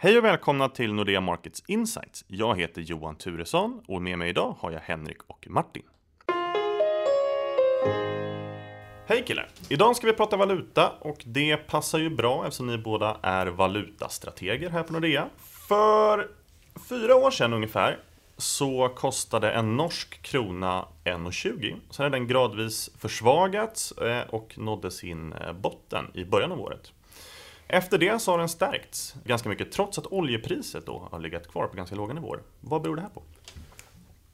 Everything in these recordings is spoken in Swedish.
Hej och välkomna till Nordea Markets Insights. Jag heter Johan Turesson och med mig idag har jag Henrik och Martin. Hej killar! Idag ska vi prata valuta och det passar ju bra eftersom ni båda är valutastrateger här på Nordea. För fyra år sedan ungefär så kostade en norsk krona 1,20. Sen har den gradvis försvagats eh, och nådde sin eh, botten i början av året. Efter det så har den stärkts ganska mycket trots att oljepriset då har legat kvar på ganska låga nivåer. Vad beror det här på?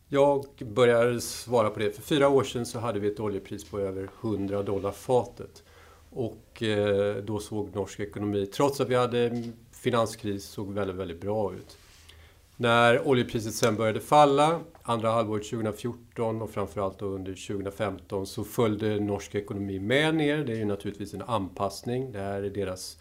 Jag börjar svara på det. För fyra år sedan så hade vi ett oljepris på över 100 dollar fatet. Och eh, då såg norsk ekonomi, trots att vi hade finanskris, såg väldigt, väldigt bra ut. När oljepriset sen började falla, andra halvåret 2014 och framförallt då under 2015 så följde norsk ekonomi med ner. Det är ju naturligtvis en anpassning. Det här är deras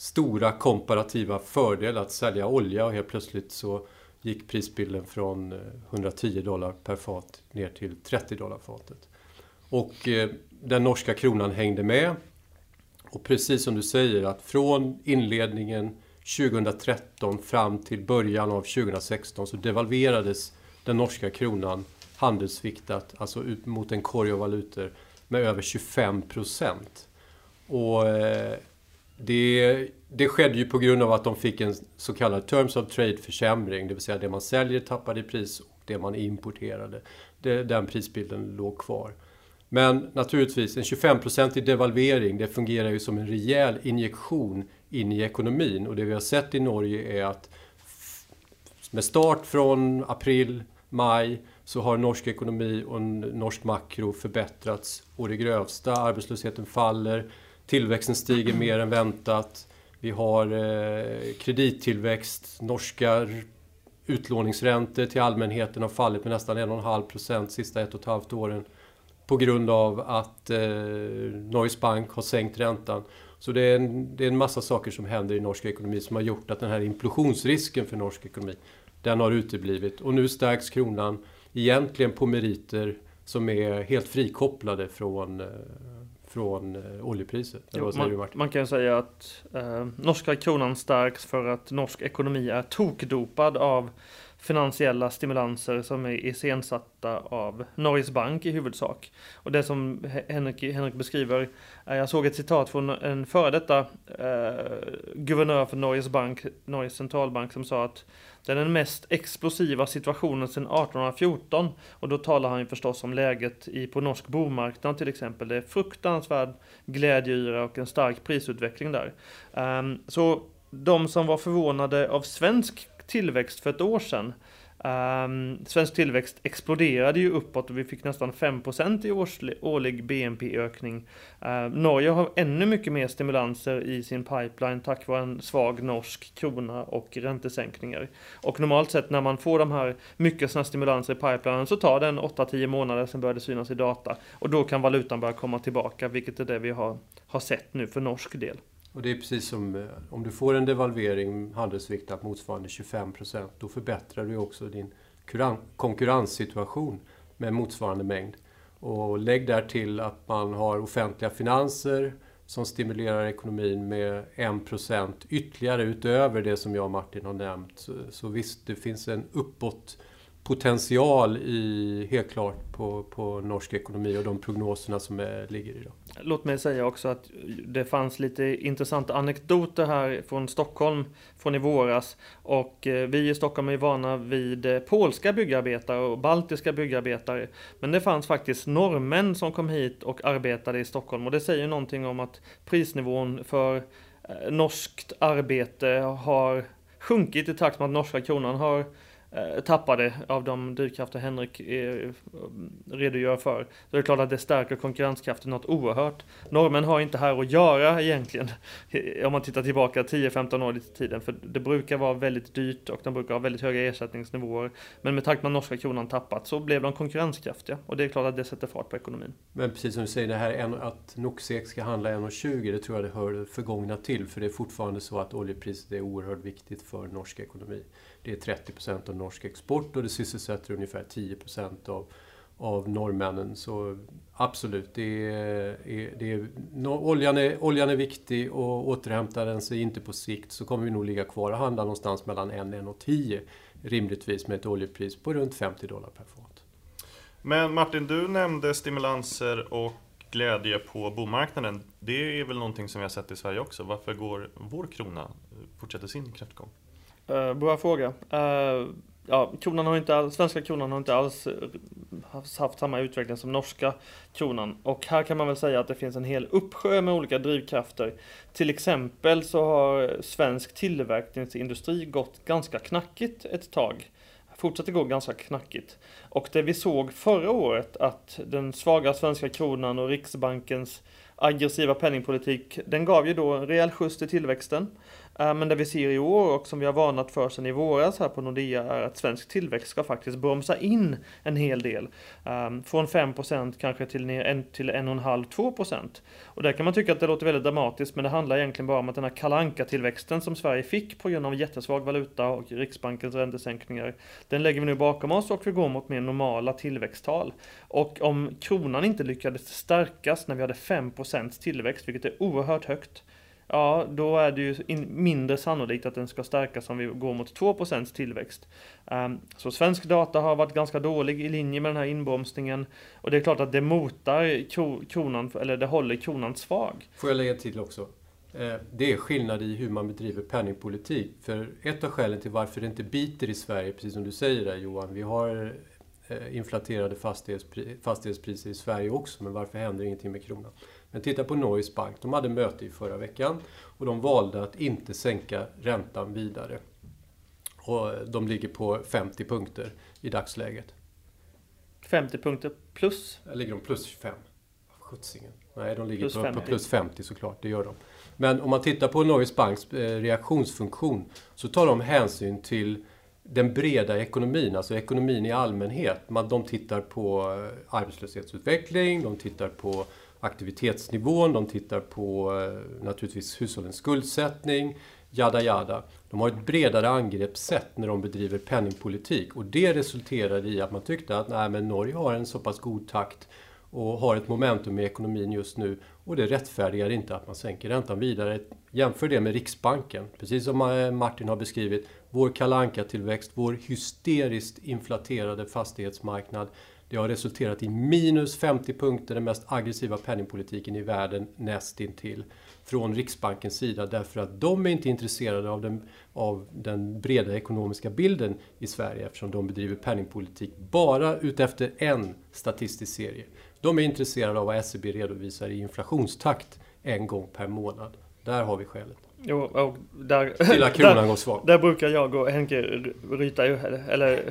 stora komparativa fördel att sälja olja och helt plötsligt så gick prisbilden från eh, 110 dollar per fat ner till 30 dollar fatet. Och eh, den norska kronan hängde med. Och precis som du säger att från inledningen 2013 fram till början av 2016 så devalverades den norska kronan handelsviktat, alltså ut mot en korg av valutor, med över 25 procent. Och eh, det, det skedde ju på grund av att de fick en så kallad Terms of Trade-försämring, det vill säga det man säljer tappade i pris och det man importerade, det, den prisbilden låg kvar. Men naturligtvis, en 25-procentig devalvering, det fungerar ju som en rejäl injektion in i ekonomin. Och det vi har sett i Norge är att med start från april, maj, så har norsk ekonomi och norsk makro förbättrats å det grövsta. Arbetslösheten faller, Tillväxten stiger mer än väntat. Vi har eh, kredittillväxt. Norska utlåningsräntor till allmänheten har fallit med nästan 1,5 procent sista ett och ett halvt åren. På grund av att eh, Norges Bank har sänkt räntan. Så det är, en, det är en massa saker som händer i norsk ekonomi som har gjort att den här implosionsrisken för norsk ekonomi, den har uteblivit. Och nu stärks kronan egentligen på meriter som är helt frikopplade från eh, från eh, oljepriset. Jo, man, man, kan säga att eh, norska kronan stärks för att norsk ekonomi är tokdopad av finansiella stimulanser som är iscensatta av Norges Bank i huvudsak. Och det som Henrik, Henrik beskriver, är, jag såg ett citat från en före detta eh, guvernör för Norges Bank, Norges centralbank, som sa att det är den mest explosiva situationen sedan 1814. Och då talar han ju förstås om läget i, på norsk bomarknad till exempel. Det är fruktansvärd glädjeyra och en stark prisutveckling där. Um, så de som var förvånade av svensk tillväxt för ett år sedan Um, svensk tillväxt exploderade ju uppåt och vi fick nästan 5% i årlig BNP-ökning. Uh, ehm, Norge har ännu mycket mer stimulanser i sin pipeline tack vare en svag norsk krona och räntesänkningar. Och normalt sett när man får de här mycket sådana stimulanser i pipelinen så tar det en 8-10 månader, sen börjar det synas i data. Och då kan valutan börja komma tillbaka, vilket är det vi har, har sett nu för norsk del. Och det är precis som eh, om du får en devalvering handelsviktat motsvarande 25 procent, då förbättrar du också din konkurrenssituation med motsvarande mängd. Och lägg där till att man har offentliga finanser som stimulerar ekonomin med 1 procent ytterligare utöver det som jag och Martin har nämnt. Så, så visst, det finns en uppåt potential i, helt klart på, på norsk ekonomi och de prognoserna som är, ligger idag. Låt mig säga också att det fanns lite intressanta anekdoter här från Stockholm från i våras. Och eh, vi i Stockholm är vana vid eh, polska byggarbetare och baltiska byggarbetare. Men det fanns faktiskt norrmän som kom hit och arbetade i Stockholm. Och det säger någonting om att prisnivån för eh, norskt arbete har sjunkit i takt med att norska kronan har Eh, tappade av de drivkrafter Henrik eh, redogör för. Så det är klart att det stärker konkurrenskraften något oerhört. Norrmän har inte här att göra egentligen, om man tittar tillbaka 10-15 år i tiden, för det brukar vara väldigt dyrt och de brukar ha väldigt höga ersättningsnivåer. Men med tanke på att norska kronan tappat så blev de konkurrenskraftiga och det är klart att det sätter fart på ekonomin. Men precis som du säger, det här att NOXEK ska handla 1,20, det tror jag det hör förgångna till, för det är fortfarande så att oljepriset är oerhört viktigt för norsk ekonomi. Det är 30 procent av norsk export och det sysselsätter ungefär 10 procent av, av norrmännen. Så absolut, det är, det är, oljan, är, oljan är viktig och återhämtar den sig inte på sikt så kommer vi nog ligga kvar och handla någonstans mellan 1 och 10 rimligtvis med ett oljepris på runt 50 dollar per fat. Men Martin, du nämnde stimulanser och glädje på bomarknaden. Det är väl någonting som vi har sett i Sverige också. Varför går vår krona, fortsätter sin kräftgång? Uh, bra fråga. Uh, ja, kronan har inte alls, svenska kronan har inte alls eh, haft samma utveckling som norska kronan. Och här kan man väl säga att det finns en hel uppsjö med olika drivkrafter. Till exempel så har svensk tillverkningsindustri gått ganska knackigt ett tag. Fortsatte gå ganska knackigt. Och det vi såg förra året att den svaga svenska kronan och Riksbankens aggressiva penningpolitik, den gav ju då en rejäl skjuts till tillväxten. Eh, men det vi ser i år och som vi har varnat för sedan i våras här på Nordea är att svensk tillväxt ska faktiskt bromsa in en hel del. Ehm, från 5% kanske till ner till 1,5-2%. Och där kan man tycka att det låter väldigt dramatiskt men det handlar egentligen bara om att den här kalanka tillväxten som Sverige fick på grund av jättesvag valuta och Riksbankens räntesänkningar. Den lägger vi nu bakom oss och vi går mot mer normala tillväxttal. Och om kronan inte lyckades stärkas när vi hade 5% tillväxt, vilket är oerhört högt, ja då är det ju mindre sannolikt att den ska stärkas om vi går mot 2 tillväxt. Um, så svensk data har varit ganska dålig i linje med den här inbromsningen och det är klart att det motar kronan, eller det håller kronan svag. Får jag lägga till också? Eh, det är skillnad i hur man bedriver penningpolitik. För ett av skälen till varför det inte biter i Sverige, precis som du säger där Johan, vi har eh, inflaterade fastighetspriser i Sverige också, men varför händer ingenting med kronan? Men titta på Norges Bank, de hade möte i förra veckan och de valde att inte sänka räntan vidare. Och de ligger på 50 punkter i dagsläget. 50 punkter plus? Där ligger de plus 25. Skjutsingen. Nej, de ligger plus på, på, plus 50 såklart, det gör de. Men om man tittar på Norges Banks eh, reaktionsfunktion så tar de hänsyn till den breda ekonomin, alltså ekonomin i allmänhet. de tittar på eh, arbetslöshetsutveckling, de tittar på aktivitetsnivån, de tittar på eh, naturligtvis hushållens skuldsättning, jada jada. De har ett bredare angreppssätt när de bedriver penningpolitik och det resulterade i att man tyckte att nej, men Norge har en så pass god takt och har ett momentum i ekonomin just nu och det rättfärdigar inte att man sänker räntan vidare. Jämför det med Riksbanken, precis som eh, Martin har beskrivit. Vår kalanka tillväxt vår hysteriskt inflaterade fastighetsmarknad det har resulterat i minus 50 punkter, den mest aggressiva penningpolitiken i världen nästintill. Från Riksbankens sida därför att de är inte intresserade av den, av den breda ekonomiska bilden i Sverige eftersom de bedriver penningpolitik bara utefter en statistisk serie. De är intresserade av vad SCB redovisar i inflationstakt en gång per månad. Där har vi skälet. Jo, och där, Till att kronan går svag. Där brukar jag och Henke ryta, eller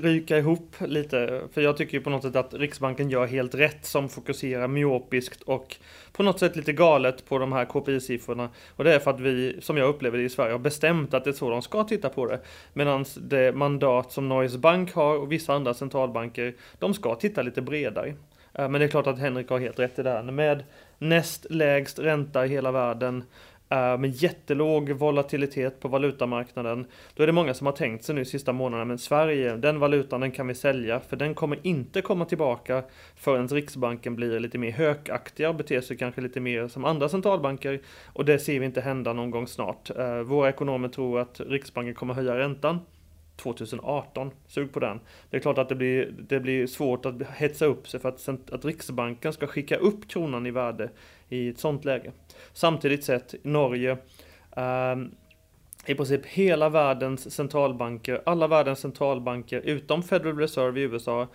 ryka ihop lite. För jag tycker ju på något sätt att Riksbanken gör helt rätt som fokuserar myopiskt och på något sätt lite galet på de här KPI-siffrorna. Och det är för att vi, som jag upplever det i Sverige, har bestämt att det är så de ska titta på det. Medan det mandat som Norges Bank har och vissa andra centralbanker, de ska titta lite bredare. Eh, men det är klart att Henrik har helt rätt i det här. Med näst lägst ränta i hela världen, Eh, med jättelåg volatilitet på valutamarknaden. Då är det många som har tänkt sig nu sista månaderna, men Sverige, den valutan den kan vi sälja, för den kommer inte komma tillbaka förrän Riksbanken blir lite mer hökaktiga och beter sig kanske lite mer som andra centralbanker. Och det ser vi inte hända någon gång snart. Eh, våra ekonomer tror att Riksbanken kommer höja räntan 2018. Sug på den. Det är klart att det blir, det blir svårt att hetsa upp sig för att, att Riksbanken ska skicka upp kronan i värde i ett sånt läge. Samtidigt sett Norge eh, i princip hela världens centralbanker, alla världens centralbanker utom Federal Reserve i USA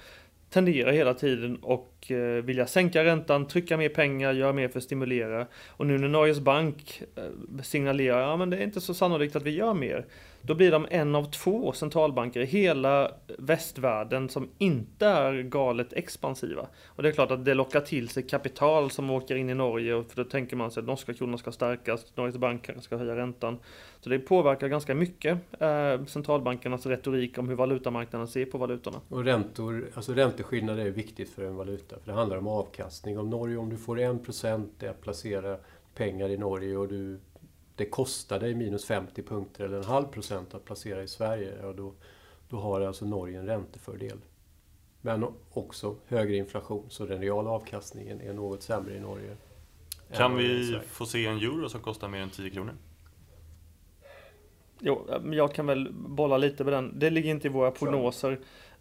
tenderar hela tiden och eh, vilja sänka räntan, trycka mer pengar, göra mer för att stimulera. Och nu när Norges bank eh, signalerar, ja men det är inte så sannolikt att vi gör mer. Då blir de en av två centralbanker i hela västvärlden som inte är galet expansiva. Och det är klart att det lockar till sig kapital som åker in i Norge, för då tänker man sig att norska kronan ska stärkas, Norges bank ska höja räntan. Så det påverkar ganska mycket eh, centralbankernas retorik om hur valutamarknaden ser på valutorna. Och räntor, alltså ränteskillnader är viktigt för en valuta, för det handlar om avkastning. Om Norge, om du får 1% att placera pengar i Norge och du det kostar dig minus 50 punkter eller en halv procent att placera i Sverige, ja då, då har alltså Norge en räntefördel. Men också högre inflation, så den reala avkastningen är något sämre i Norge. Kan vi få se en euro som kostar mer än 10 kronor? Jo, jag kan väl bolla lite med den. Det ligger inte i våra prognoser.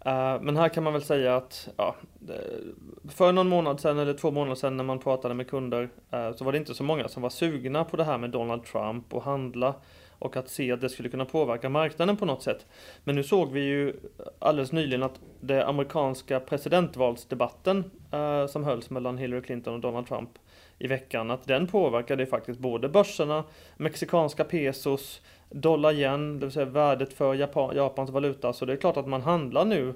Uh, men här kan man väl säga att ja, för någon månad sedan eller två månader sedan när man pratade med kunder uh, så var det inte så många som var sugna på det här med Donald Trump och handla och att se att det skulle kunna påverka marknaden på något sätt. Men nu såg vi ju alldeles nyligen att det amerikanska presidentvalsdebatten uh, som hölls mellan Hillary Clinton och Donald Trump i veckan, att den påverkade faktiskt både börserna, mexikanska pesos, dollar yen, det vill säga värdet för Japan, Japans valuta. Så det är klart att man handlar nu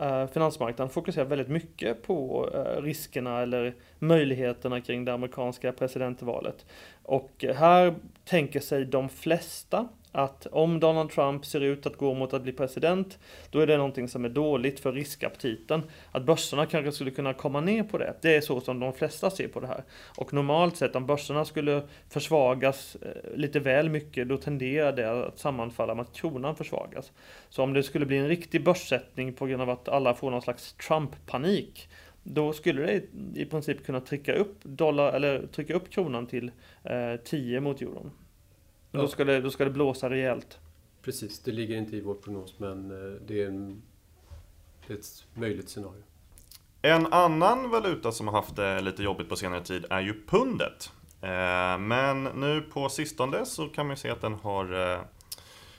eh, Finansmarknaden fokuserar väldigt mycket på eh, riskerna eller möjligheterna kring det amerikanska presidentvalet. Och här tänker sig de flesta att om Donald Trump ser ut att gå mot att bli president, då är det någonting som är dåligt för riskaptiten. Att börserna kanske skulle kunna komma ner på det. Det är så som de flesta ser på det här. Och normalt sett om börserna skulle försvagas eh, lite väl mycket, då tenderar det att sammanfalla med att kronan försvagas. Så om det skulle bli en riktig börssättning på grund av att alla får någon slags Trump-panik, då skulle det i princip kunna trycka upp dollar eller trycka upp kronan till eh, 10 mot euron. Ja. Då, ska det, då ska det blåsa rejält. Precis, det ligger inte i vår prognos men eh, det är, en, det är ett möjligt scenario. En annan valuta som har haft det lite jobbigt på senare tid är ju pundet. Eh, men nu på sistone så kan man se att den har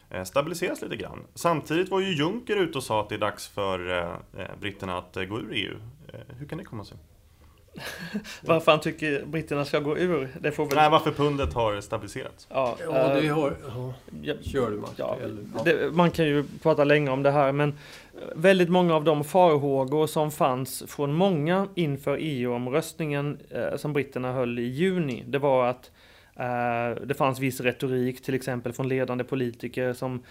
eh, stabiliserats lite grann. Samtidigt var ju Juncker ute och sa att det är dags för britterna att gå ur EU. Hur kan det komma sig? varför han tycker britterna ska gå ur. Det får väl... Nej, varför pundet har stabiliserats. Ja, ja det har... Ja. Kör du Martin. Ja, det, man kan ju prata länge om det här, men väldigt många av de farhågor som fanns från många inför EU-omröstningen eh, som britterna höll i juni, det var att eh, det fanns viss retorik, till exempel från ledande politiker som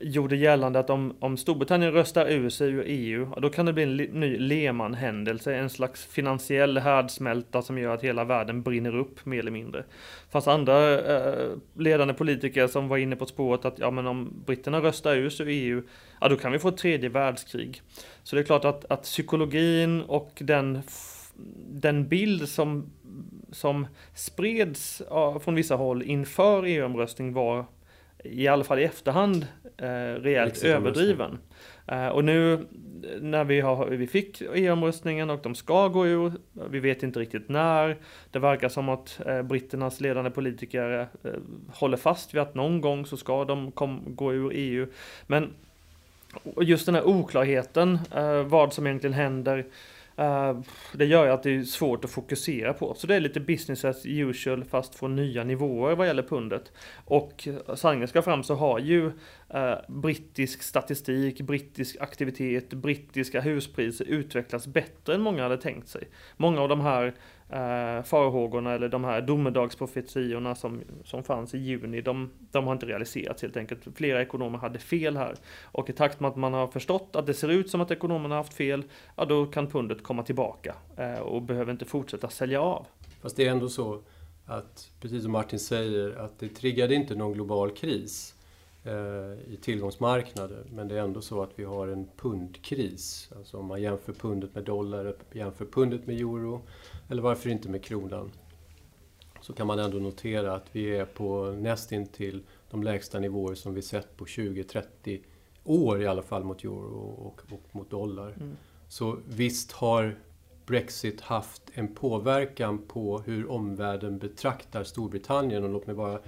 gjorde gällande att om, om Storbritannien röstar ur sig ur EU, då kan det bli en ny Lehman-händelse, en slags finansiell härdsmälta som gör att hela världen brinner upp mer eller mindre. Det fanns andra eh, ledande politiker som var inne på spåret att ja, men om britterna röstar ur sig ur EU, ja då kan vi få ett tredje världskrig. Så det är klart att, att psykologin och den, den bild som, som spreds ja, från vissa håll inför EU-omröstning var i alla fall i efterhand eh, rejält överdriven. Eh, och nu när vi, har, vi fick EU-omröstningen och de ska gå ur, vi vet inte riktigt när. Det verkar som att eh, britternas ledande politiker eh, håller fast vid att någon gång så ska de kom, gå ur EU. Men just den här oklarheten, eh, vad som egentligen händer, Uh, det gör ju att det är svårt att fokusera på. Så det är lite business as usual fast från nya nivåer vad gäller pundet. Och sanningen ska fram så har ju uh, brittisk statistik, brittisk aktivitet, brittiska huspriser utvecklats bättre än många hade tänkt sig. Många av de här eh, farhågorna eller de här domedagsprofetiorna som, som fanns i juni, de, de har inte realiserats helt enkelt. Flera ekonomer hade fel här. Och i takt med att man har förstått att det ser ut som att ekonomerna har haft fel, ja då kan pundet komma tillbaka eh, och behöver inte fortsätta sälja av. Fast det är ändå så att, precis som Martin säger, att det triggade inte någon global kris eh, i tillgångsmarknader. Men det är ändå så att vi har en pundkris. Alltså om man jämför pundet med dollar, jämför pundet med euro eller varför inte med kronan, så kan man ändå notera att vi är på nästintill de lägsta nivåer som vi sett på 20-30 år i alla fall mot euro och, och mot dollar. Mm. Så visst har Brexit haft en påverkan på hur omvärlden betraktar Storbritannien och låt mig bara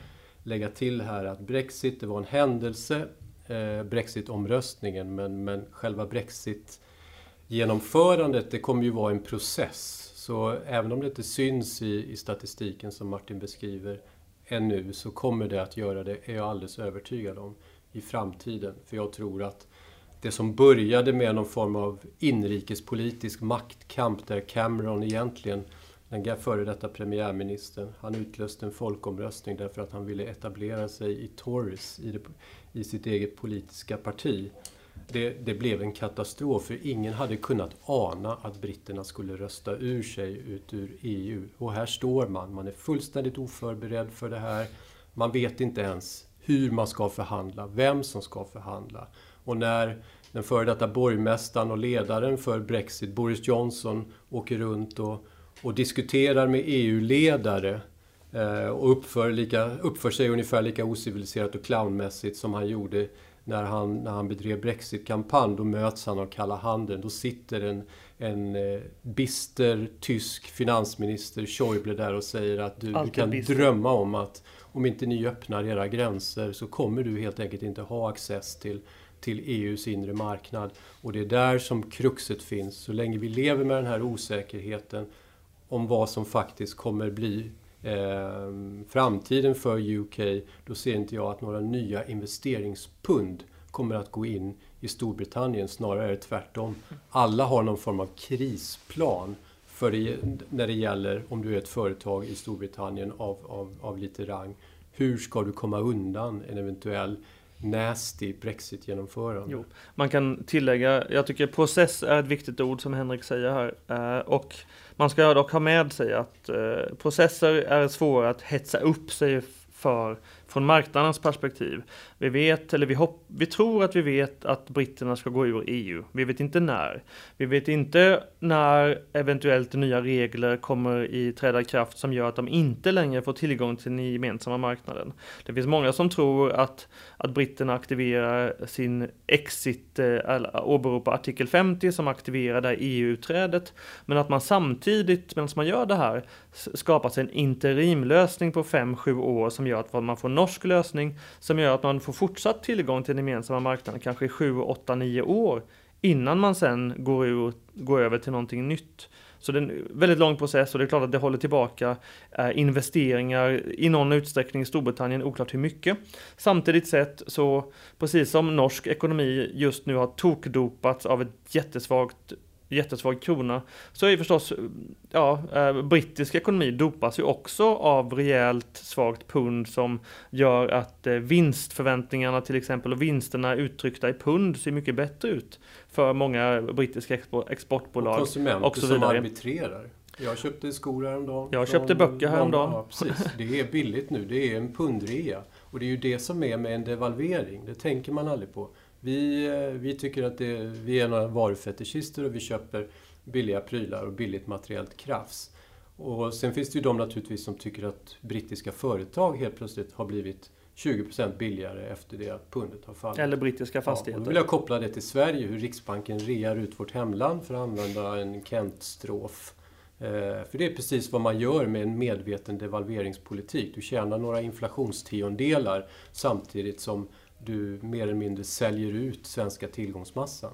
lägga till här att Brexit, det var en händelse, eh, Brexit-omröstningen, men, men själva Brexit-genomförandet, det kommer ju vara en process. Så även om det inte syns i, i statistiken som Martin beskriver ännu så kommer det att göra det, är jag alldeles övertygad om, i framtiden. För jag tror att det som började med någon form av inrikespolitisk maktkamp där Cameron egentligen, den före detta premiärministern, han utlöste en folkomröstning därför att han ville etablera sig i Tories, i, det, i sitt eget politiska parti det, det, blev en katastrof för ingen hade kunnat ana att britterna skulle rösta ur sig ut ur EU. Och här står man, man är fullständigt oförberedd för det här. Man vet inte ens hur man ska förhandla, vem som ska förhandla. Och när den före detta borgmästaren och ledaren för Brexit, Boris Johnson, åker runt och, och diskuterar med EU-ledare eh, och uppför, lika, uppför sig ungefär lika ociviliserat och clownmässigt som han gjorde när han, när han bedrev Brexit-kampanj. Då möts han av kalla handen. Då sitter en, en eh, bister tysk finansminister, Schäuble, där och säger att du, du kan bister. drömma om att om inte ni öppnar era gränser så kommer du helt enkelt inte ha access till till EUs inre marknad. Och det är där som kruxet finns. Så länge vi lever med den här osäkerheten om vad som faktiskt kommer bli eh, framtiden för UK, då ser inte jag att några nya investeringspund kommer att gå in i Storbritannien. Snarare är det tvärtom. Alla har någon form av krisplan för det, när det gäller om du är ett företag i Storbritannien av, av, av lite rang. Hur ska du komma undan en eventuell nasty Brexit-genomförande. Man kan tillägga, jag tycker process är ett viktigt ord som Henrik säger här. Eh, och man ska dock ha med sig att eh, processer är svåra att hetsa upp sig för från marknadens perspektiv. Vi vet, eller vi, hopp, vi tror att vi vet att britterna ska gå ur EU. Vi vet inte när. Vi vet inte när eventuellt nya regler kommer i träda kraft som gör att de inte längre får tillgång till den gemensamma marknaden. Det finns många som tror att, att britterna aktiverar sin exit, eh, eller åberopar artikel 50 som aktiverar det EU-utträdet. Men att man samtidigt, medan man gör det här, skapar sig en interimlösning på 5-7 år som gör att man får norsk lösning som gör att man får fortsatt tillgång till den gemensamma marknaden kanske i 7, 8, 9 år innan man sen går, ur, går över till någonting nytt. Så det är en väldigt lång process och det är klart att det håller tillbaka eh, investeringar i någon utsträckning i Storbritannien, oklart hur mycket. Samtidigt sett så, precis som norsk ekonomi just nu har tokdopats av ett jättesvagt jättesvag krona, så är förstås, ja, eh, brittisk ekonomi dopas ju också av rejält svagt pund som gör att eh, vinstförväntningarna till exempel och vinsterna uttryckta i pund ser mycket bättre ut för många brittiska exportbolag. Och konsumenter och så vidare. som arbitrerar. Jag köpte skor häromdagen. Jag köpte böcker häromdagen. Ja, precis. Det är billigt nu. Det är en pundrea. Och det är ju det som är med en devalvering. Det tänker man aldrig på. Vi, eh, vi tycker att det, vi är några varufetischister och vi köper billiga prylar och billigt materiellt krafs. Och sen finns det ju de naturligtvis som tycker att brittiska företag helt plötsligt har blivit 20% billigare efter det att pundet har fallit. Eller brittiska fastigheter. Ja, då vill jag koppla det till Sverige, hur Riksbanken rear ut vårt hemland för att använda en Kent-strof. Eh, för det är precis vad man gör med en medveten devalveringspolitik. Du tjänar några inflationstiondelar samtidigt som du mer eller mindre säljer ut svenska tillgångsmassan.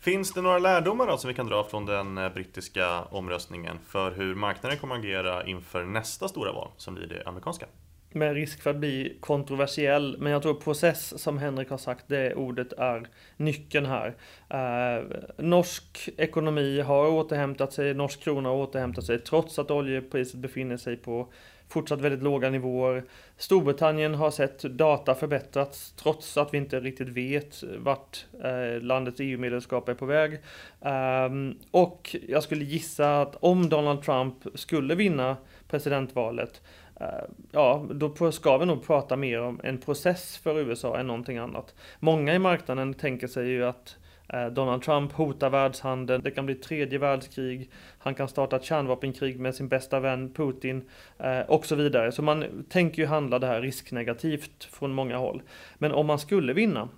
Finns det några lärdomar då som vi kan dra från den eh, brittiska omröstningen för hur marknaden kommer att agera inför nästa stora val som blir det amerikanska? Med risk för att bli kontroversiell, men jag tror process som Henrik har sagt, det ordet är nyckeln här. Eh, norsk ekonomi har återhämtat sig, norsk krona har återhämtat sig trots att oljepriset befinner sig på fortsatt väldigt låga nivåer. Storbritannien har sett data förbättrats trots att vi inte riktigt vet vart eh, landets EU-medlemskap är på väg. Um, och jag skulle gissa att om Donald Trump skulle vinna presidentvalet eh, Ja, då ska vi nog prata mer om en process för USA än någonting annat. Många i marknaden tänker sig ju att Eh, Donald Trump hotar världshandeln, det kan bli tredje världskrig, han kan starta ett kärnvapenkrig med sin bästa vän Putin eh, och så vidare. Så man tänker ju handla det här risknegativt från många håll. Men om man skulle vinna,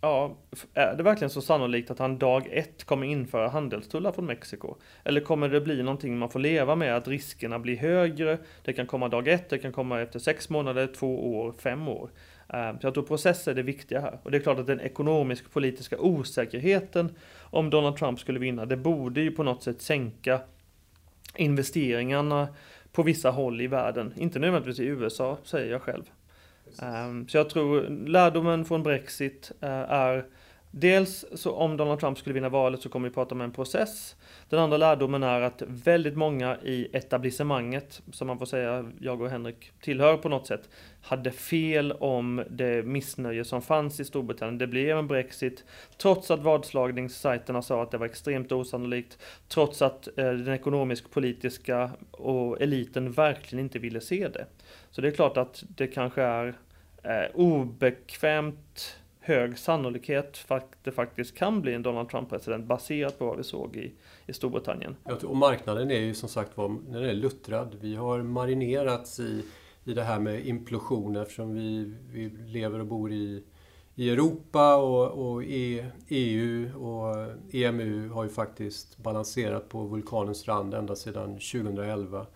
ja, är det verkligen så sannolikt att han dag ett kommer införa handelstullar från Mexiko? Eller kommer det bli någonting man får leva med, att riskerna blir högre? Det kan komma dag ett, det kan komma efter sex månader, två år, fem år. Ehm, så jag tror process är det viktiga här. Och det är klart att den ekonomisk politiska osäkerheten om Donald Trump skulle vinna, det borde ju på något sätt sänka investeringarna på vissa håll i världen. Inte nödvändigtvis i USA, säger jag själv. Um, så jag tror lärdomen från Brexit uh, är Dels så om Donald Trump skulle vinna valet så kommer vi prata om en process. Den andra lärdomen är att väldigt många i etablissemanget, som man får säga jag och Henrik tillhör på något sätt, hade fel om det missnöje som fanns i Storbritannien. Det blev en Brexit, trots att vadslagningssajterna sa att det var extremt osannolikt, trots att eh, den ekonomisk-politiska och eliten verkligen inte ville se det. Så det är klart att det kanske är eh, obekvämt hög sannolikhet för att det faktiskt kan bli en Donald Trump-president baserat på vad vi såg i, i Storbritannien. Och marknaden är ju som sagt var, den är luttrad. Vi har marinerats i, i det här med implosion eftersom vi, vi lever och bor i, i Europa och, och EU och EMU har ju faktiskt balanserat på vulkanens rand ända sedan 2011.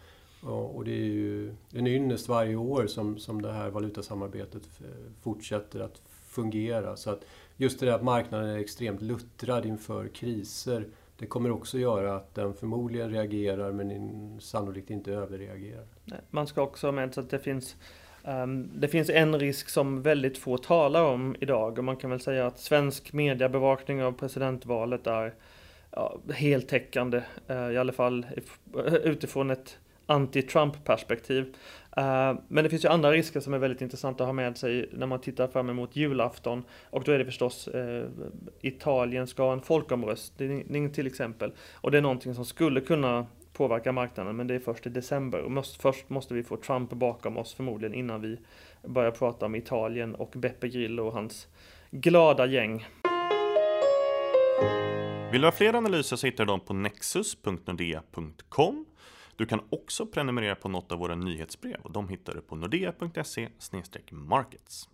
Och det är ju en ynnest varje år som, som det här valutasamarbetet fortsätter att fungera. Så att just det där att marknaden är extremt luttrad inför kriser det kommer också göra att den förmodligen reagerar men sannolikt inte överreagerar. Man ska också ha med sig att det finns um, det finns en risk som väldigt få talar om idag och man kan väl säga att svensk mediebevakning av presidentvalet är ja, heltäckande, uh, i alla fall utifrån ett anti-Trump-perspektiv. Eh, men det finns ju andra risker som är väldigt intressanta att ha med sig när man tittar fram emot julafton. Och då är det förstås eh, Italien ska ha en folkomröstning till exempel. Och det är någonting som skulle kunna påverka marknaden, men det är först i december. Och måste, först måste vi få Trump bakom oss förmodligen innan vi börjar prata om Italien och Beppe Grillo och hans glada gäng. Vill du ha fler analyser så hittar du dem på nexus.nordea.com du kan också prenumerera på något av våra nyhetsbrev och de hittar du på nordea.se markets.